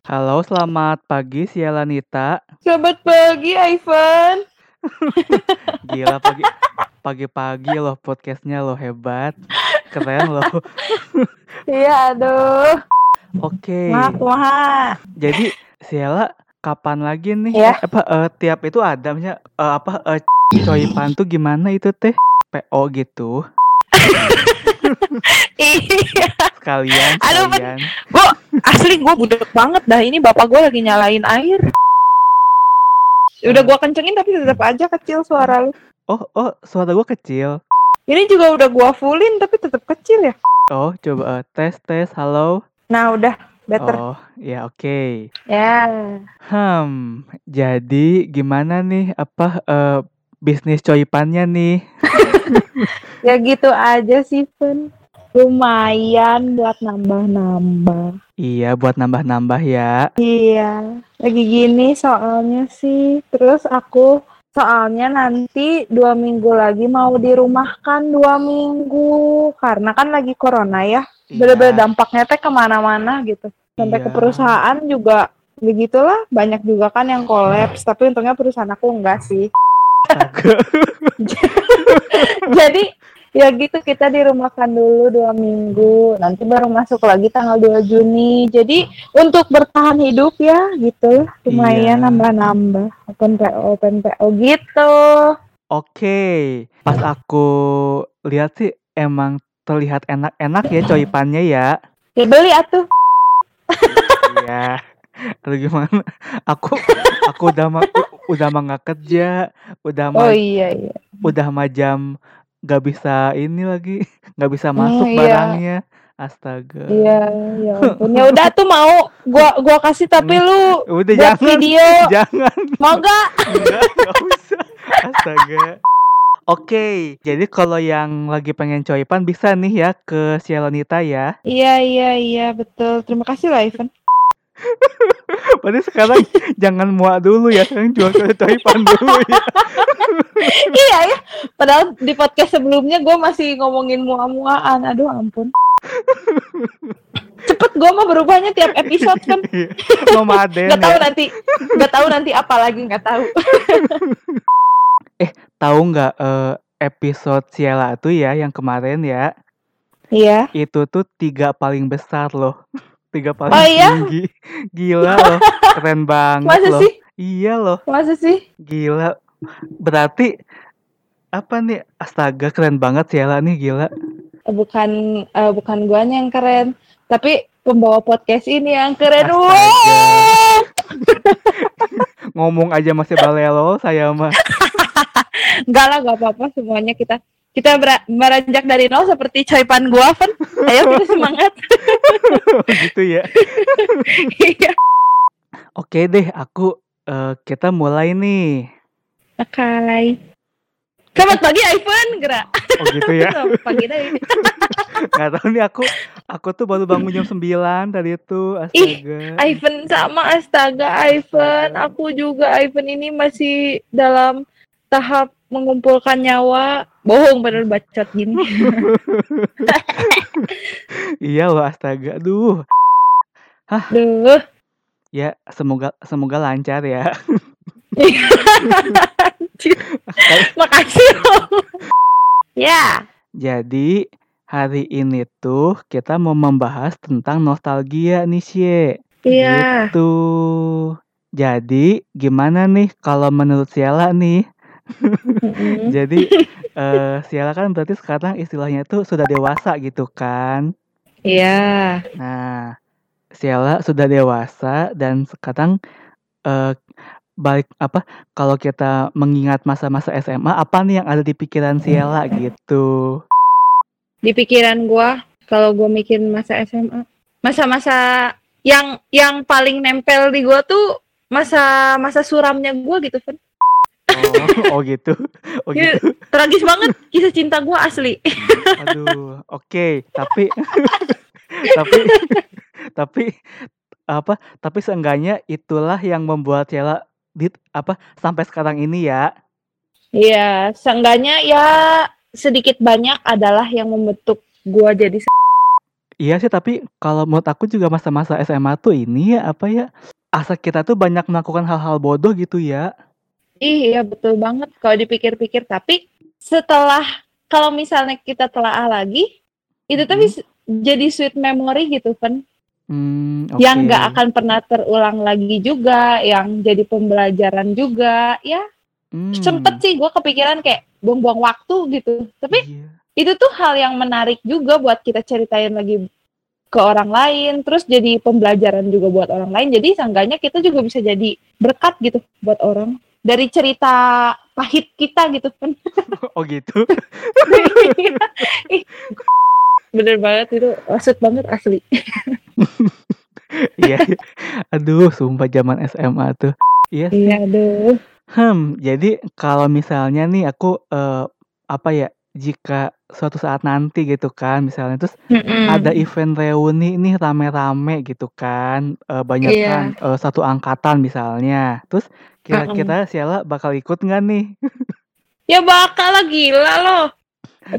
Halo, selamat pagi Sialanita. Selamat pagi, Ivan. Gila pagi pagi-pagi loh podcastnya lo hebat. Keren loh. Iya, aduh. Oke. Maaf, maaf. Jadi Siala kapan lagi nih? Ya. Apa eh, tiap itu ada misalnya eh, apa eh, coipan tuh gimana itu teh? PO gitu. Iya. Sekalian Aduh, Ben. Gue asli gue budek banget dah. Ini bapak gue lagi nyalain air. Udah gue kencengin tapi tetap aja kecil suara lu. Oh, oh, suara gua kecil. Ini juga udah gue fullin tapi tetap kecil ya. Oh, coba eh, tes tes. Halo. Nah, udah better. Oh, ya oke. Ya. Hmm, jadi gimana nih apa eh, bisnis coipannya nih? Ya gitu aja sih, Pen. Lumayan buat nambah-nambah. Iya, buat nambah-nambah ya. Iya, lagi gini soalnya sih. Terus aku soalnya nanti dua minggu lagi mau dirumahkan dua minggu karena kan lagi corona ya. Bener-bener Iya. dampaknya teh ke mana-mana gitu. Sampai ke Iya. perusahaan juga begitulah. Banyak juga kan yang kolaps. Tapi untungnya perusahaan aku enggak sih. Jadi ya gitu kita dirumahkan dulu dua minggu. Nanti baru masuk lagi tanggal 2 Juni. Jadi untuk bertahan hidup ya gitu. Lumayan Iya. nambah-nambah. Open PO, open PO gitu. Oke, pas aku lihat sih emang terlihat enak-enak ya coipannya ya. Ya beli atuh. Iya. Aduh gimana? Aku aku udah mah udah mah nggak kerja, udah mah Oh iya iya. udah mah jam nggak bisa ini lagi, nggak bisa masuk iya. barangnya. Astaga. Iya, ya ampun. Ya udah tuh mau gua gua kasih tapi lu Udah buat jangan, video. jangan. Mau gak? Enggak, enggak usah. Astaga. Oke, jadi kalau yang lagi pengen coipan bisa nih ya ke Sialonita ya. Iya iya iya betul. Terima kasih lah Ivan. Berarti sekarang jangan muak dulu ya, sekarang jual ke coipan dulu ya. iya ya. Padahal di podcast sebelumnya gue masih ngomongin mua-muaan. Aduh ampun. Cepet gue mah berubahnya tiap episode kan. Nomaden Gak tahu ya. nanti, gak tahu nanti apa lagi nggak tahu. Tahu nggak eh, episode Ciela tuh ya yang kemarin ya, Iya. itu tuh tiga paling besar loh. Tiga paling Oh iya? tinggi. Gila loh, keren banget Masa loh. sih? Iya loh. Masa sih? Gila. Berarti apa nih? Astaga, keren banget Ciela nih, gila. Bukan eh, bukan guanya yang keren, tapi pembawa podcast ini yang keren. Ngomong aja masih balelo saya mah. Enggak lah, gak apa-apa semuanya kita kita beranjak dari nol seperti coipan gua kan. Ayo kita semangat. gitu ya. Iya. Oke deh, aku eh, kita mulai nih. Oke. Selamat pagi Ivan, gerak. Oh gitu ya. Selamat pagi deh. Nggak tahu nih aku aku tuh baru bangun jam 9 tadi itu. Ih, Astaga. Ivan sama astaga Ivan. Aku juga Ivan ini masih dalam tahap mengumpulkan nyawa. Bohong bener bacot gini. Iya loh astaga. Aduh. Duh. Ya, semoga semoga lancar ya. Makasih loh. Ya. Jadi hari ini tuh kita mau membahas tentang nostalgia nih, Sye. Iya. Gitu. Jadi gimana nih kalau menurut Siala nih? Jadi eh Siala kan berarti sekarang istilahnya tuh sudah dewasa gitu kan. Iya. Nah, Siala sudah dewasa dan sekarang eh balik apa kalau kita mengingat masa-masa SMA apa nih yang ada di pikiran Siala gitu. Di pikiran gua kalau gua mikirin masa SMA, masa-masa yang yang paling nempel di gua tuh masa masa suramnya gua gitu kan. Oh, oh gitu. Oh Iya. gitu. Tragis banget kisah cinta gua asli. Aduh, oke, tapi tapi tapi apa? Tapi seenggaknya itulah yang membuat Ciela di apa sampai sekarang ini ya. Iya, seenggaknya ya sedikit banyak adalah yang membentuk gua jadi Iya sih, tapi kalau menurut aku juga masa-masa SMA tuh ini ya, apa ya, asa kita tuh banyak melakukan hal-hal bodoh gitu ya. Iya, betul banget kalau dipikir-pikir. Tapi setelah kalau misalnya kita telaah lagi, itu tuh bis jadi sweet memory gitu kan. Mmm, Yang nggak akan pernah terulang lagi juga, yang jadi pembelajaran juga, ya sempet Mmm. sih gue kepikiran kayak buang-buang waktu gitu. Tapi Iya. itu tuh hal yang menarik juga buat kita ceritain lagi ke orang lain, terus jadi pembelajaran juga buat orang lain. Jadi seenggaknya kita juga bisa jadi berkat gitu buat orang. Dari cerita pahit kita gitu kan. Oh gitu? Bener banget itu, maksud banget asli. Iya, aduh sumpah zaman SMA tuh. Iya sih. Iya, aduh. Hmm, jadi kalau misalnya nih aku, eee, apa ya, jika suatu saat nanti gitu kan, misalnya terus ada Mhm. event reuni nih rame-rame gitu kan, eee, banyakan, Iya. eee, satu angkatan misalnya. Terus kira-kira Sheila bakal ikut nggak nih? Ya bakal lah, gila loh.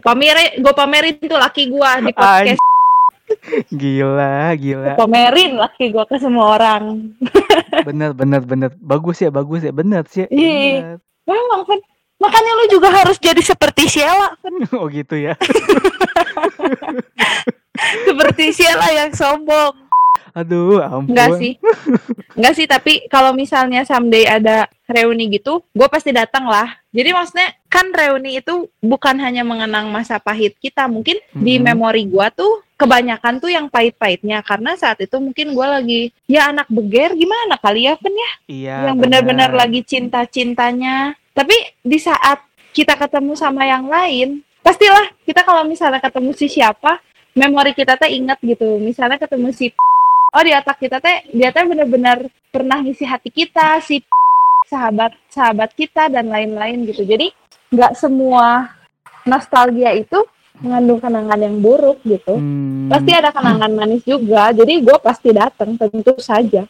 Pamere gue pamerin tuh laki gua di podcast. gila gila. Pamerin laki gua ke semua orang. Bener bener bener. Bagus ya bagus ya, bener sih, Iya, memang kan. Makanya lu juga harus jadi seperti Sheila kan. Oh gitu ya? Seperti Sheila yang sombong. Aduh, Enggak ampun. sih. Enggak sih, tapi kalau misalnya someday ada reuni gitu, gue pasti datang lah. Jadi maksudnya kan reuni itu bukan hanya mengenang masa pahit kita, mungkin di Mhm. memori gue tuh kebanyakan tuh yang pahit-pahitnya karena saat itu mungkin gue lagi ya anak beger gimana kali ya kan ya, Iya, yang benar-benar lagi cinta-cintanya. Tapi di saat kita ketemu sama yang lain, pastilah kita kalau misalnya ketemu si siapa, memori kita teh inget gitu. Misalnya ketemu si oh di otak kita teh dia teh benar-benar pernah ngisi hati kita si sahabat sahabat kita dan lain-lain gitu jadi nggak semua nostalgia itu mengandung kenangan yang buruk gitu pasti Mmm. ada kenangan manis juga jadi gue pasti datang tentu saja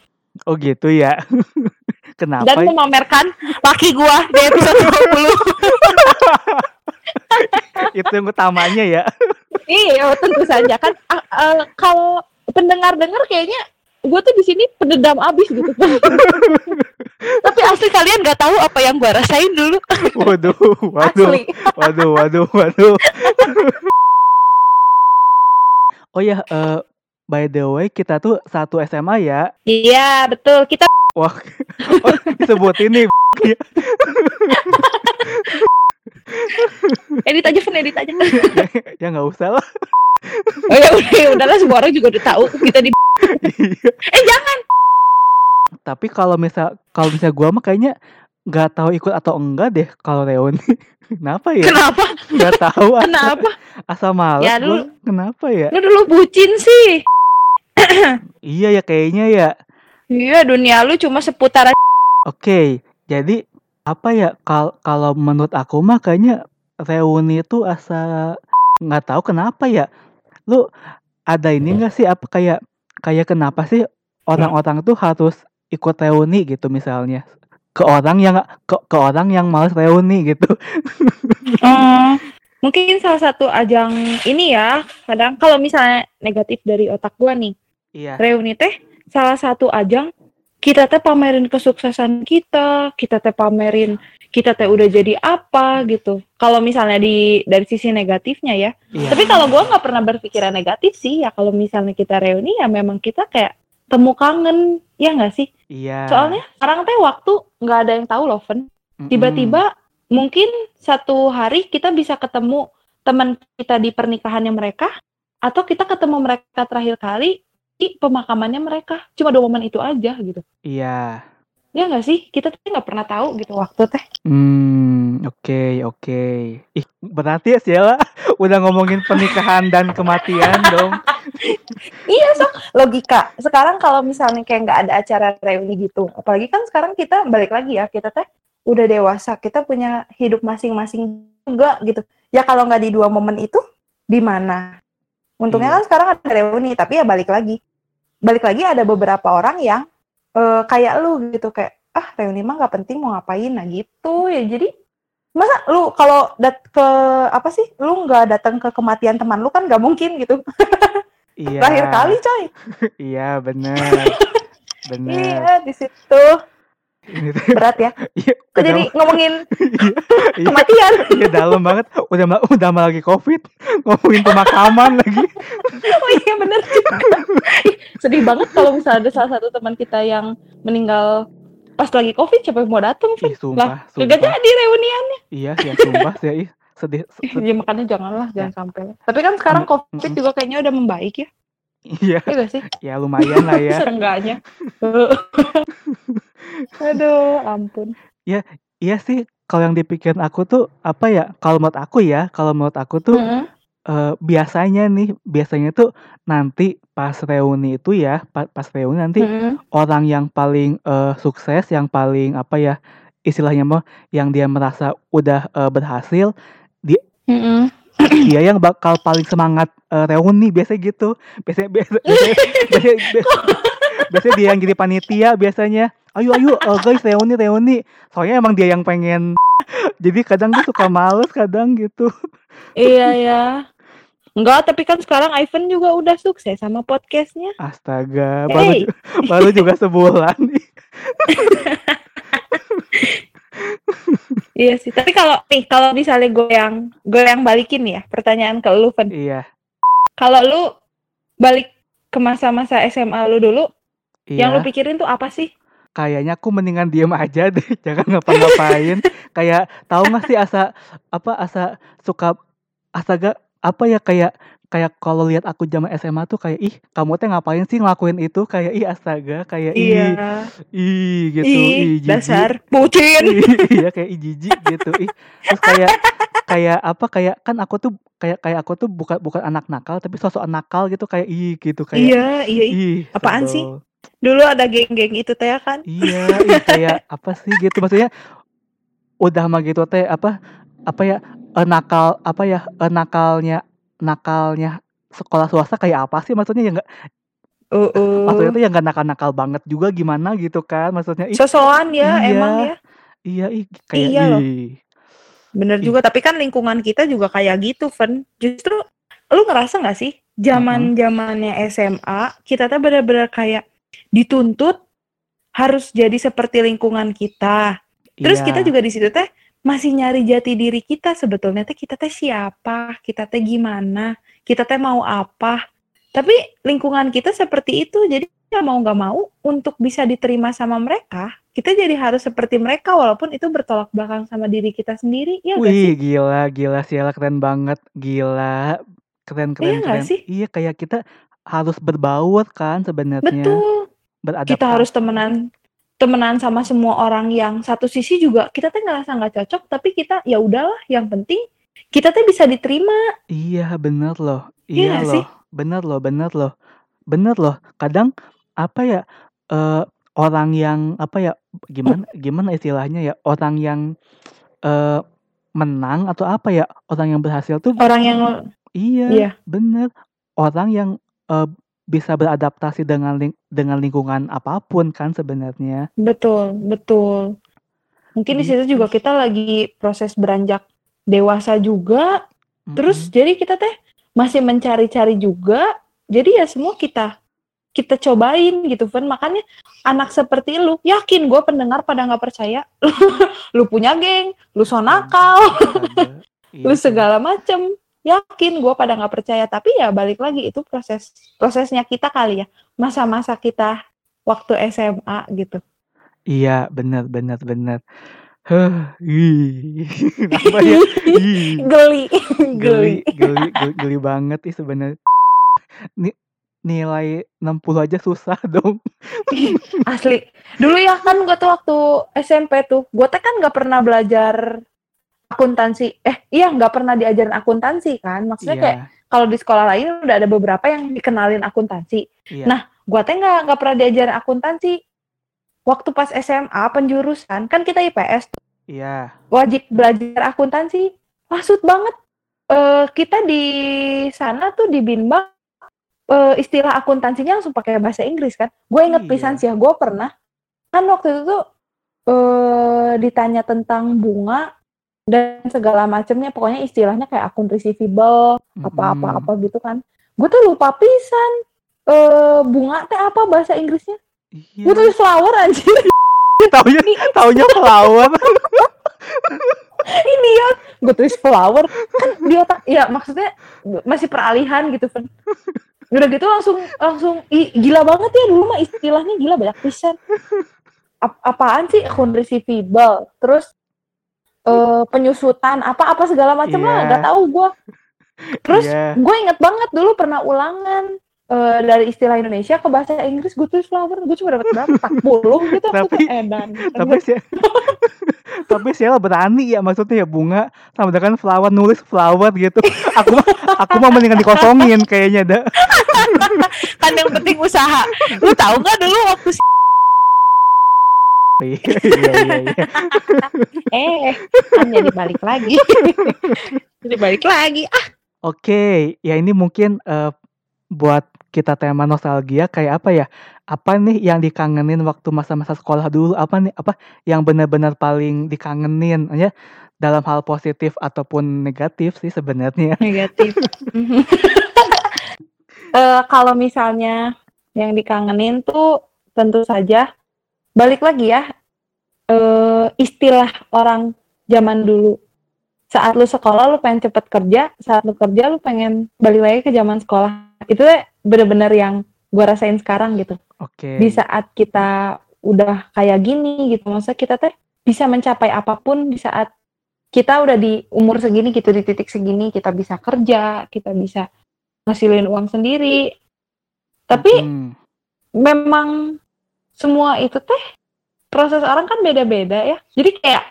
Oh gitu ya? dan Kenapa? memamerkan laki gue di episode 20 Itu yang utamanya ya? iya tentu saja kan ah, eh, kalau pendengar dengar kayaknya gue tuh di sini pendendam abis gitu tapi asli kalian nggak tahu apa yang gue rasain dulu Waduh waduh asli waduh waduh waduh. Oh ya, eee, by the way kita tuh satu SMA ya? iya betul kita Wah, oh disebutin nih ya? edit aja Fen edit aja Ya nggak usah lah. oh ya udah ya udahlah semua orang juga udah tahu kita di Iya. eh jangan Tapi kalau misal kalau misal gua mah kayaknya nggak tahu ikut atau enggak deh kalau reuni. Kenapa ya? kenapa Nggak tahu kenapa asa males ya gua. dulu Kenapa ya? lu dulu bucin sih Iya ya kayaknya ya. Iya dunia lu cuma seputaran Oke, jadi apa ya, kal kalau menurut aku mah kayaknya reuni itu asa nggak tahu kenapa ya. Lu ada ini nggak sih, apa kayak kayak kenapa sih orang-orang tuh harus ikut reuni gitu misalnya? Ke orang yang ke ke orang yang males reuni gitu. Hmm, mungkin salah satu ajang ini ya kadang kalau misalnya negatif dari otak gua nih Iya. reuni teh salah satu ajang kita teh pamerin kesuksesan kita kita teh pamerin kita teh udah jadi apa gitu kalau misalnya di dari sisi negatifnya ya Iya. tapi kalau gua nggak pernah berpikiran negatif sih ya kalau misalnya kita reuni ya memang kita kayak temu kangen ya nggak sih Iya. soalnya sekarang teh waktu nggak ada yang tahu loh Mhm. tiba-tiba mungkin satu hari kita bisa ketemu teman kita di pernikahannya mereka atau kita ketemu mereka terakhir kali di pemakamannya mereka cuma dua momen itu aja gitu Iya. ya nggak sih kita tuh nggak pernah tahu gitu waktu teh Mmm, oke oke. Ih, berarti ya Sheila udah ngomongin pernikahan dan kematian dong. iya sok logika sekarang kalau misalnya kayak nggak ada acara reuni gitu apalagi kan sekarang kita balik lagi ya kita teh udah dewasa kita punya hidup masing-masing juga gitu ya kalau nggak di dua momen itu di mana untungnya Iya. kan sekarang ada reuni tapi ya balik lagi balik lagi ada beberapa orang yang eh, kayak lu gitu kayak ah reuni mah nggak penting mau ngapain nah gitu ya jadi masa lu kalau dat ke apa sih lu nggak datang ke kematian teman lu kan nggak mungkin gitu Iya. Terakhir kali coy. Iya, bener. bener. Iya di situ Ini tuh, berat ya. iya, Kok udah, jadi ngomongin iya, kematian? iya, dalam banget. Udah udah mau lagi covid, ngomongin pemakaman lagi. Oh iya bener. Ih, Sedih banget kalau misalnya ada salah satu teman kita yang meninggal pas lagi covid siapa yang mau datang Ih, Lah, sumpah, sumpah. jadi reuniannya. Iya, ya sumpah sih, ih, sedih. se- se- Ya makanya janganlah, jangan sampai. Tapi kan sekarang covid juga kayaknya udah membaik ya. Iya, Iya sih? ya lumayan lah ya. Seenggaknya. Aduh, ampun. Iya sih, kalau yang dipikirin aku tuh apa ya? Kalau menurut aku ya, kalau menurut aku tuh Mm-mm. eh, biasanya nih, biasanya tuh nanti pas reuni itu ya, pa- pas reuni nanti Mm-mm. orang yang paling eh, sukses, yang paling apa ya? Istilahnya mah yang dia merasa udah eh, berhasil, Mm-mm. dia yang bakal paling semangat eh, reuni biasanya gitu. Biasanya biasa, biasanya, biasanya, biasanya, biasanya dia yang jadi panitia biasanya. Ayo ayo eh, guys reuni reuni. Soalnya emang dia yang pengen. jadi kadang tuh suka males kadang gitu. Iya ya. Enggak, tapi kan sekarang Ivan juga udah sukses sama podcastnya. Astaga, baru Hey. ju- baru juga sebulan nih. Iya sih. Tapi kalau nih, kalau misalnya gue yang gue yang balikin ya pertanyaan ke lu, Van. Iya, Kalau lu balik ke masa-masa SMA lu dulu, yang lu iya. pikirin tuh apa sih? Kayaknya aku mendingan diem aja deh, jangan ngapa-ngapain. Kayak tahu nggak sih asa apa asa suka astaga apa ya kayak kayak kalau lihat aku zaman SMA tuh kayak ih kamu teh ngapain sih ngelakuin itu kayak ih astaga kayak ih ih gitu ih Ih, jijik dasar bucin. iya kayak ih jijik gitu ih terus kayak kayak apa kayak kan aku tuh kayak kayak aku tuh bukan bukan anak nakal tapi sosok nakal gitu kayak ih gitu kayak Iya, iya. ih Apaan sih? Dulu ada geng-geng itu teh kan. iya ih, kayak apa sih gitu maksudnya udah mah gitu teh apa apa ya eh, nakal apa ya eh, nakalnya nakalnya sekolah swasta kayak apa sih maksudnya ya nggak Uh, uh. maksudnya tuh yang nggak nakal-nakal banget juga gimana gitu kan maksudnya Sosokan ya Iya. emang ya. iya ih kayak Iya loh. ih Bener Ih. juga, tapi kan lingkungan kita juga kayak gitu, Ven. Justru lu ngerasa nggak sih zaman zamannya SMA kita tuh bener-bener kayak dituntut harus jadi seperti lingkungan kita. Terus iya. kita juga di situ teh masih nyari jati diri kita sebetulnya teh kita teh siapa, kita teh gimana, kita teh mau apa. Tapi lingkungan kita seperti itu, jadi ya mau nggak mau untuk bisa diterima sama mereka, kita jadi harus seperti mereka walaupun itu bertolak belakang sama diri kita sendiri, ya Wih, sih? gila, gila, Siala keren banget, gila, keren, keren, Iya keren. sih? Iya, kayak kita harus berbaur kan sebenarnya, Betul. Beradaptasi. Kita harus temenan temenan sama semua orang yang satu sisi juga kita teh ngerasa nggak cocok, tapi kita ya udahlah, yang penting kita teh bisa diterima. Iya, bener loh, Iya iya nggak sih? loh, bener loh, bener loh, bener loh. Kadang apa ya eh, orang yang apa ya gimana gimana istilahnya ya orang yang eh, menang atau apa ya orang yang berhasil tuh Orang yang Iya, Iya. bener. Orang yang eh, bisa beradaptasi dengan ling- dengan lingkungan apa pun kan sebenarnya. betul, betul. Mungkin di situ Gitu juga sih. kita lagi proses beranjak dewasa juga. Terus Mm-mm. jadi kita teh masih mencari-cari juga. Jadi ya semua kita kita cobain gitu kan. Makanya anak seperti lu, yakin gue pendengar pada nggak percaya. lu punya geng, lu so nakal. Iya lu segala macem. Yakin gue pada nggak percaya. Tapi ya balik lagi itu proses prosesnya kita kali ya. Masa-masa kita waktu SMA gitu. Iya, bener, bener. Huh, ih. Apa ya? Geli, Geli, geli. geli, banget sih sebenarnya. Ni- nilai 60 aja susah dong. Asli. Dulu ya kan gue tuh waktu SMP tuh, gue teh kan nggak pernah belajar akuntansi. Eh, iya nggak pernah diajarin akuntansi kan. Maksudnya kayak Iya, kalau di sekolah lain udah ada beberapa yang dikenalin akuntansi. iya. Nah, gue teh nggak nggak pernah diajarin akuntansi. Waktu pas SMA penjurusan kan kita IPS tuh, Iya. wajib belajar akuntansi. Maksud banget. Eh, kita di sana tuh di Binbang eh, istilah akuntansinya langsung pakai bahasa Inggris kan. Gue inget Iya. pisan sih ya, gue pernah kan waktu itu tuh eh ditanya tentang bunga dan segala macamnya, pokoknya istilahnya kayak akun receivable, Mm-mm. apa-apa-apa gitu kan. gue tuh lupa pisan. Eh bunga teh apa bahasa Inggrisnya? Iya. gue tulis flower anjir taunya taunya flower. ini ya. Gue tulis flower. Kan di otak ya maksudnya masih peralihan gitu kan udah gitu langsung langsung ih, gila banget ya. Dulu mah istilahnya gila banyak pisan. Ap- apaan sih kondresifibel terus eh penyusutan apa apa segala macam lah Iya. nggak tahu gue terus Iya. gue inget banget dulu pernah ulangan eh, dari istilah Indonesia ke bahasa Inggris gue tulis flower gue cuma dapat berapa? 40 gitu Tapi- edan. tapi sih tapi Sheila berani ya maksudnya ya bunga sama dengan flower nulis flower gitu. Aku aku mah mendingan dikosongin kayaknya dah kan yang penting usaha. Lu tahu nggak dulu waktu iya iya iya. Eh kan jadi balik lagi. Jadi balik lagi. Ah. Oke ya ini mungkin eh, buat kita tema nostalgia kayak apa ya? Apa nih yang dikangenin waktu masa-masa sekolah dulu? Apa nih apa yang benar-benar paling dikangenin? Ya dalam hal positif ataupun negatif sih sebenarnya. Negatif. Eh, kalau misalnya yang dikangenin tuh tentu saja balik lagi ya eh, istilah orang zaman dulu. Saat lu sekolah lu pengen cepet kerja. Saat lu kerja lu pengen balik lagi ke zaman sekolah. Itu bener-bener yang gue rasain sekarang gitu. Oke. Di saat kita udah kayak gini gitu masa kita teh bisa mencapai apa pun di saat kita udah di umur segini gitu di titik segini kita bisa kerja kita bisa ngasilin uang sendiri. Tapi Hmm, memang semua itu teh proses orang kan beda-beda ya. Jadi kayak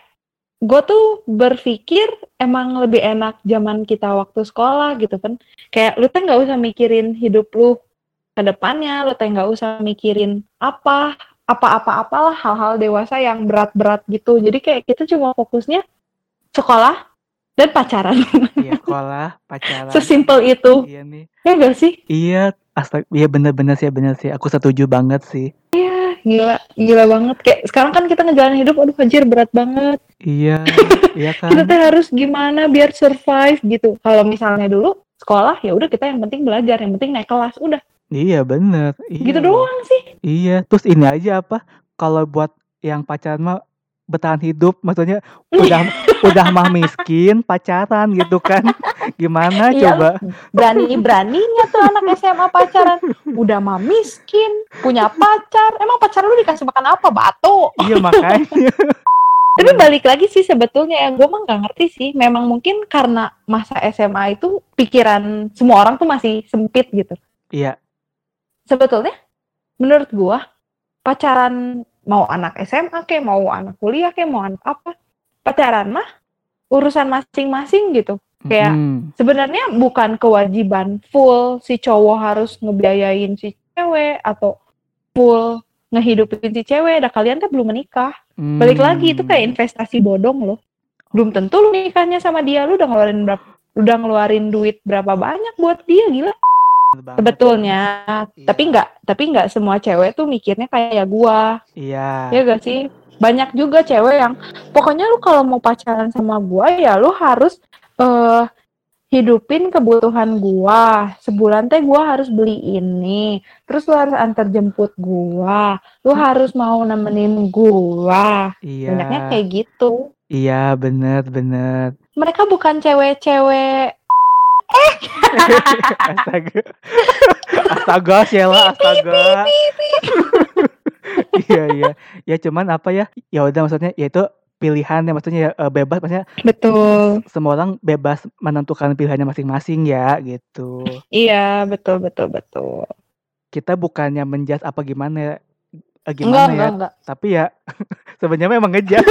gue tuh berpikir emang lebih enak zaman kita waktu sekolah gitu kan. Kayak lu teh nggak usah mikirin hidup lu ke depannya lu teh nggak usah mikirin apa apa-apa apalah hal-hal dewasa yang berat-berat gitu. Jadi kayak kita cuma fokusnya sekolah dan pacaran. Iya sekolah pacaran. Sesimpel itu. Iya nih. Ya gak sih? Iya, astaga, iya bener-bener sih, bener sih. Aku setuju banget sih. Gila gila banget kayak sekarang kan kita ngejalanin hidup aduh anjir berat banget Iya, iya kita kan. teh harus gimana biar survive gitu kalau misalnya dulu sekolah ya udah kita yang penting belajar yang penting naik kelas udah Iya bener. Iya. gitu doang sih Iya, terus ini aja apa? Kalau buat yang pacaran mah bertahan hidup, maksudnya udah udah mah miskin pacaran gitu kan? Gimana Iya, coba? berani beraninya tuh anak SMA pacaran. Udah mah miskin punya pacar. Emang pacar lu dikasih makan apa? Batu. Iya makanya. tapi balik lagi sih sebetulnya ya gue mah nggak ngerti sih. Memang mungkin karena masa SMA itu pikiran semua orang tuh masih sempit gitu. Iya, sebetulnya menurut gua pacaran mau anak SMA kayak mau anak kuliah kayak mau anak apa pacaran mah urusan masing-masing gitu Kayak- mm, sebenarnya bukan kewajiban full si cowok harus ngebiayain si cewek atau full ngehidupin si cewek dah kalian kan belum menikah balik lagi itu kayak mm. investasi bodong loh belum tentu lu nikahnya sama dia lu udah ngeluarin berapa udah ngeluarin duit berapa banyak buat dia gila. Sebetulnya. Iya. tapi nggak tapi nggak semua cewek tuh mikirnya kayak gua. Iya. ya gak sih? Banyak juga cewek yang pokoknya lu kalau mau pacaran sama gua ya lu harus eh hidupin kebutuhan gua. Sebulan teh gua harus beli ini terus lu harus antar jemput gua. Lu harus mau nemenin gua. Iya. banyaknya kayak gitu. Iya, bener bener. mereka bukan cewek-cewek astaga. Astaga Sheila astaga. iya iya. Ya cuman apa ya? Ya udah maksudnya ya itu pilihan ya maksudnya ya, eh, bebas maksudnya betul. semua orang bebas menentukan pilihannya masing-masing ya gitu. Iya betul betul betul. Kita bukannya menjas apa gimana ya? Eh, enggak gimana ya? enggak enggak. Tapi ya sebenarnya memang ngejas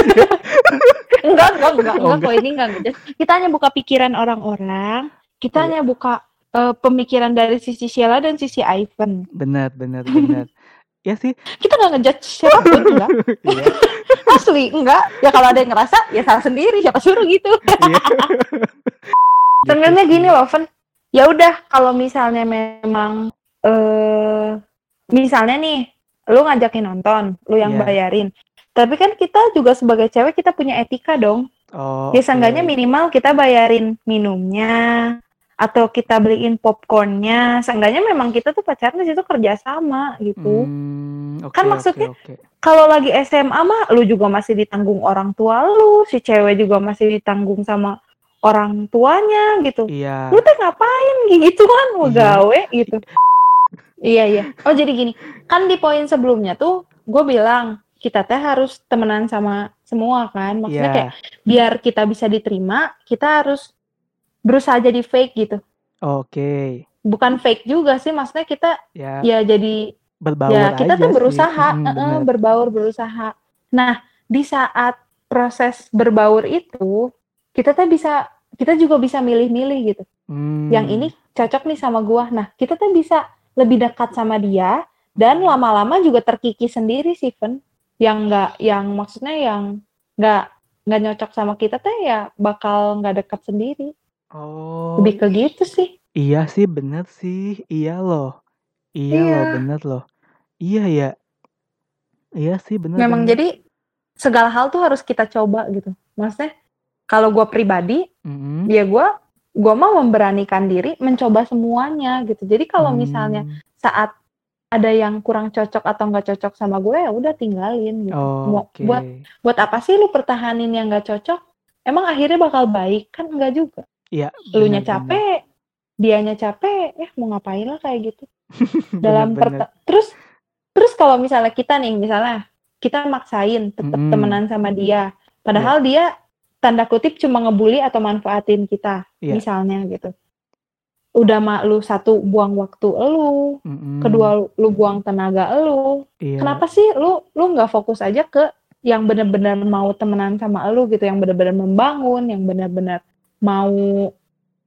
enggak enggak enggak Oh, enggak. kok ini enggak ngejudge. kita hanya buka pikiran orang-orang kita Iya. hanya buka eh, pemikiran dari sisi Sheila dan sisi Ivan. Benar benar benar. Ya sih. Kita nggak ngejudge siapa pun enggak iya. Asli enggak. Ya kalau ada yang ngerasa ya salah sendiri siapa suruh gitu. Iya. Sebenarnya Gitu gini loh ya udah kalau misalnya memang eh misalnya nih lu ngajakin nonton lu yang Iya. bayarin. Tapi kan kita juga sebagai cewek kita punya etika dong. Oh ya seenggaknya oke. minimal kita bayarin minumnya atau kita beliin popcornnya seenggaknya memang kita tuh pacaran di situ kerjasama gitu Hmm, kan oke oke maksudnya oke. kalau lagi SMA mah lu juga masih ditanggung orang tua lu si cewek juga masih ditanggung sama orang tuanya gitu Iya. lu teh ngapain gitu kan mau Iya. gawe gitu iya iya oh jadi gini kan di poin sebelumnya tuh gue bilang kita teh harus temenan sama semua kan maksudnya Iya. kayak biar kita bisa diterima kita harus berusaha jadi fake gitu Oke. bukan fake juga sih maksudnya kita Ya, ya jadi berbaur ya kita aja tuh berusaha Mm, eh, eh, berbaur berusaha nah di saat proses berbaur itu kita tuh bisa kita juga bisa milih-milih gitu Hmm, yang ini cocok nih sama gua. Nah, kita tuh bisa lebih dekat sama dia dan lama-lama juga terkikis sendiri sih, Ven. Yang enggak yang maksudnya yang enggak nggak nyocok sama kita teh ya bakal nggak dekat sendiri. Oh, Lebih ke gitu sih. iya sih bener sih. Iya loh. Iya loh, Iya. bener loh. Iya ya. Iya sih bener Memang bener. jadi segala hal tuh harus kita coba gitu. Maksudnya kalau gua pribadi, Mm-mm. ya gua gua mau memberanikan diri mencoba semuanya gitu. Jadi kalau misalnya Hmm, saat ada yang kurang cocok atau nggak cocok sama gue ya udah tinggalin gitu. oh, Mau oke. buat buat apa sih lu pertahanin yang nggak cocok? Emang akhirnya bakal baik kan enggak juga. Iya, Elunya bener bener. capek, dianya capek, ya mau ngapain lah kayak gitu. Bener Dalam bener. perta- terus terus kalau misalnya kita nih misalnya kita maksain tetap Mm-mm. temenan sama dia, padahal dia tanda kutip cuma ngebully atau manfaatin kita, Iya. misalnya gitu. Udah mak lu satu buang waktu elu, Mm-mm. kedua lu, lu buang tenaga elu. Iya. Kenapa sih lu lu nggak fokus aja ke yang benar-benar mau temenan sama elu gitu, yang benar-benar membangun, yang benar-benar mau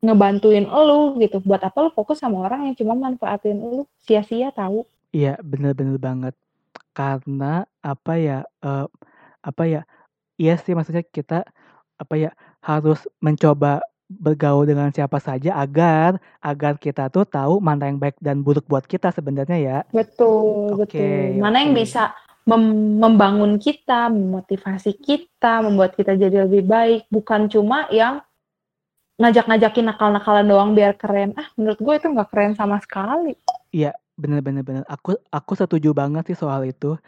ngebantuin elu gitu. Buat apa lu fokus sama orang yang cuma manfaatin elu? Sia-sia tahu. Iya, bener-bener banget. Karena apa ya, eh, apa ya, iya sih maksudnya kita apa ya harus mencoba bergaul dengan siapa saja agar agar kita tuh tahu mana yang baik dan buruk buat kita sebenarnya ya. Betul, Oke, betul. Mana yang oke. bisa mem- membangun kita, memotivasi kita, membuat kita jadi lebih baik, bukan cuma yang ngajak-ngajakin nakal-nakalan doang biar keren. Ah, menurut gue itu nggak keren sama sekali. Iya, bener-bener bener. Aku aku setuju banget sih soal itu.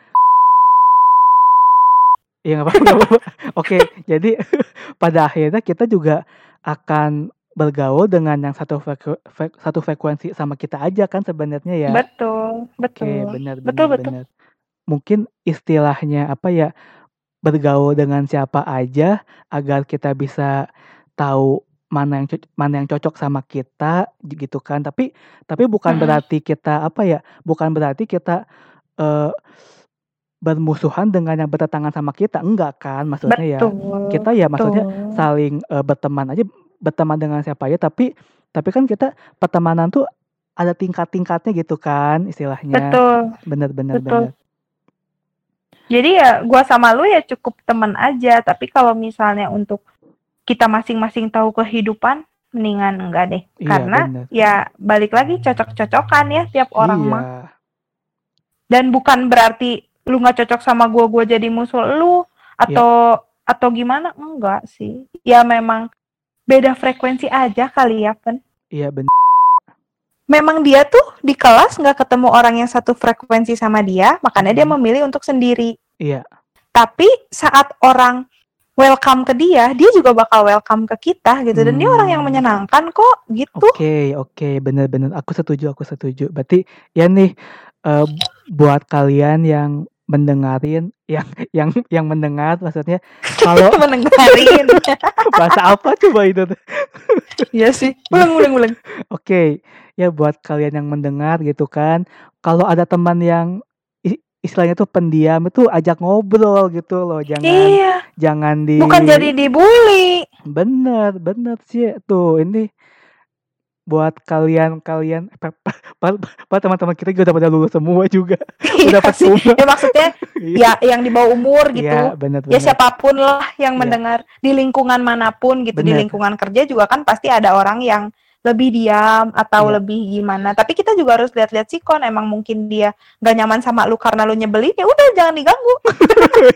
Iya nggak apa-apa. Oke, jadi pada akhirnya kita juga akan bergaul dengan yang satu freku- fre- satu frekuensi sama kita aja kan sebenarnya ya. Betul, Oke, betul. benar Betul, benar betul. benar. Mungkin istilahnya apa ya? Bergaul dengan siapa aja agar kita bisa tahu mana yang mana yang cocok sama kita gitu kan. Tapi tapi bukan Mm-mm. berarti kita apa ya? Bukan berarti kita eh, bermusuhan dengan yang bertentangan sama kita. Enggak kan maksudnya ya. Betul, Kita ya maksudnya betul. saling eh, berteman aja berteman dengan siapa aja tapi tapi kan kita pertemanan tuh ada tingkat-tingkatnya gitu kan istilahnya. Betul, betul. bener. Jadi ya gua sama lu ya cukup teman aja, tapi kalau misalnya untuk kita masing-masing tahu kehidupan, mendingan enggak deh. Iya Karena bener. ya balik lagi cocok-cocokan ya tiap orang Iya. mah. Dan bukan berarti lu nggak cocok sama gua, gua jadi musuh lu atau atau gimana? Enggak sih. Ya memang beda frekuensi aja kali ya, Pen. Iya bener. Memang dia tuh di kelas nggak ketemu orang yang satu frekuensi sama dia, makanya dia memilih untuk sendiri. Iya. Tapi saat orang welcome ke dia, dia juga bakal welcome ke kita gitu. Dan dia orang yang Hmm. menyenangkan kok gitu. Oke oke bener-bener aku setuju aku setuju. Berarti ya nih eh, buat kalian yang mendengarin yang yang yang mendengar maksudnya kalau Mendengarin. bahasa apa coba itu tuh? Iya sih. Ulang, ulang, ulang. Oke, ya buat kalian yang mendengar gitu kan, kalau ada teman yang istilahnya tuh pendiam itu ajak ngobrol gitu loh, jangan Iya. jangan di Bukan jadi dibully. bener bener sih tuh ini buat kalian kalian buat teman-teman kita juga udah pada lulus semua juga Iya udah semua Ya maksudnya ya yang di bawah umur gitu. Iya, bener Ya bener siapa pun lah yang Iya. mendengar di lingkungan mana pun gitu, di Bener. lingkungan kerja juga kan pasti ada orang yang lebih diam atau Iya. lebih gimana. Tapi kita juga harus lihat-lihat sikon. Emang mungkin dia nggak nyaman sama lu karena lu nyebelin, ya udah jangan diganggu.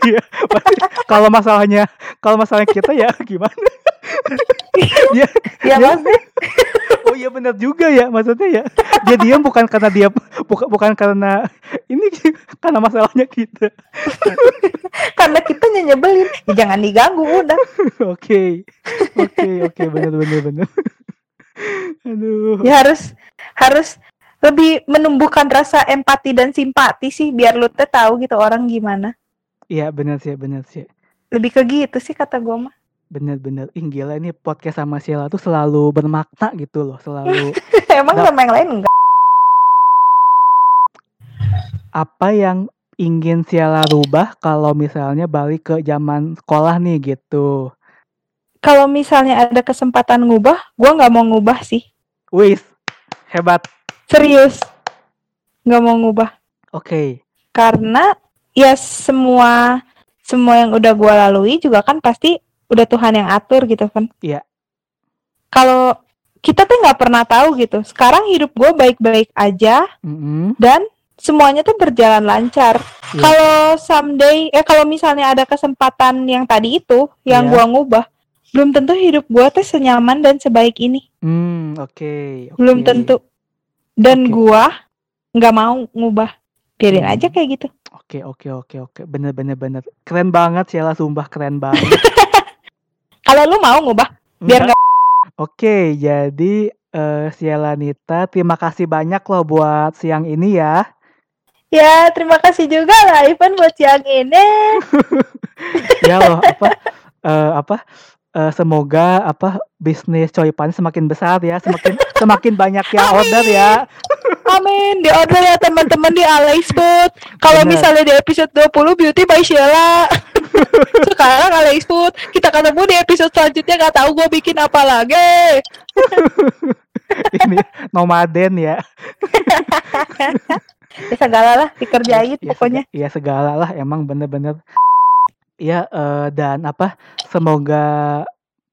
Iya, kalau masalahnya kalau masalahnya kita ya gimana dia Ya dia oh iya benar juga ya maksudnya ya. Dia diam bukan karena dia bukan bukan karena ini karena masalahnya kita. karena kita nyebelin. Ya, jangan diganggu udah. Oke. Oke, oke benar benar benar. Aduh. Ya harus harus lebih menumbuhkan rasa empati dan simpati sih biar lu teh tahu gitu orang gimana. Iya benar sih, benar sih. Lebih ke gitu sih kata gue mah. Bener-bener, ih gila ini podcast sama Sheila tuh selalu bermakna gitu loh, selalu Emang sama yang lain enggak? apa yang ingin Sheila rubah kalau misalnya balik ke zaman sekolah nih gitu. Kalau misalnya ada kesempatan ngubah, gua nggak mau ngubah sih. Wis, hebat. Serius. Nggak mau ngubah. Oke, Karena ya semua semua yang udah gua lalui juga kan pasti udah Tuhan yang atur gitu kan. Iya. Kalau kita tuh nggak pernah tahu gitu. Sekarang hidup gua baik-baik aja mm-mm, dan semuanya tuh berjalan lancar. Iya. Kalau someday eh kalau misalnya ada kesempatan yang tadi itu yang Iya. gua ngubah, belum tentu hidup gua tuh senyaman dan sebaik ini. hmm, oke, Belum oke. tentu. Dan Oke. gua nggak mau ngubah. Biarin Hmm. aja kayak gitu. Oke, oke, oke, oke. Bener, bener, bener. Keren banget Sheila, sumpah keren banget. Kalau lu mau ngubah, biar Enggak. Oke, jadi eh Sheila Nita, terima kasih banyak loh buat siang ini ya. Ya, terima kasih juga lah Ivan buat siang ini. ya loh apa eh, apa eh, semoga apa bisnis Coy Pan semakin besar ya semakin semakin banyak yang order ya Amin. Di order ya teman-teman di Alex Food. Kalau misalnya di episode 20 Beauty by Sheila. Sekarang Alex Food. Kita ketemu di episode selanjutnya nggak tahu gue bikin apa lagi. ini nomaden ya Ya segala lah dikerjain ya, pokoknya. sega- ya segala lah emang bener-bener ya eh, dan apa semoga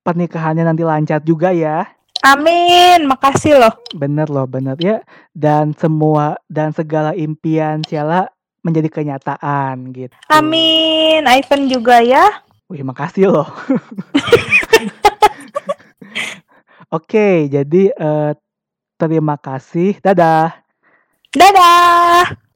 pernikahannya nanti lancar juga ya Amin. Makasih loh. bener loh bener ya dan semua dan segala impian Ciala menjadi kenyataan gitu Amin. Ivan juga ya. Wih, makasih loh. Oke, jadi eh, terima kasih. Dadah. Dadah.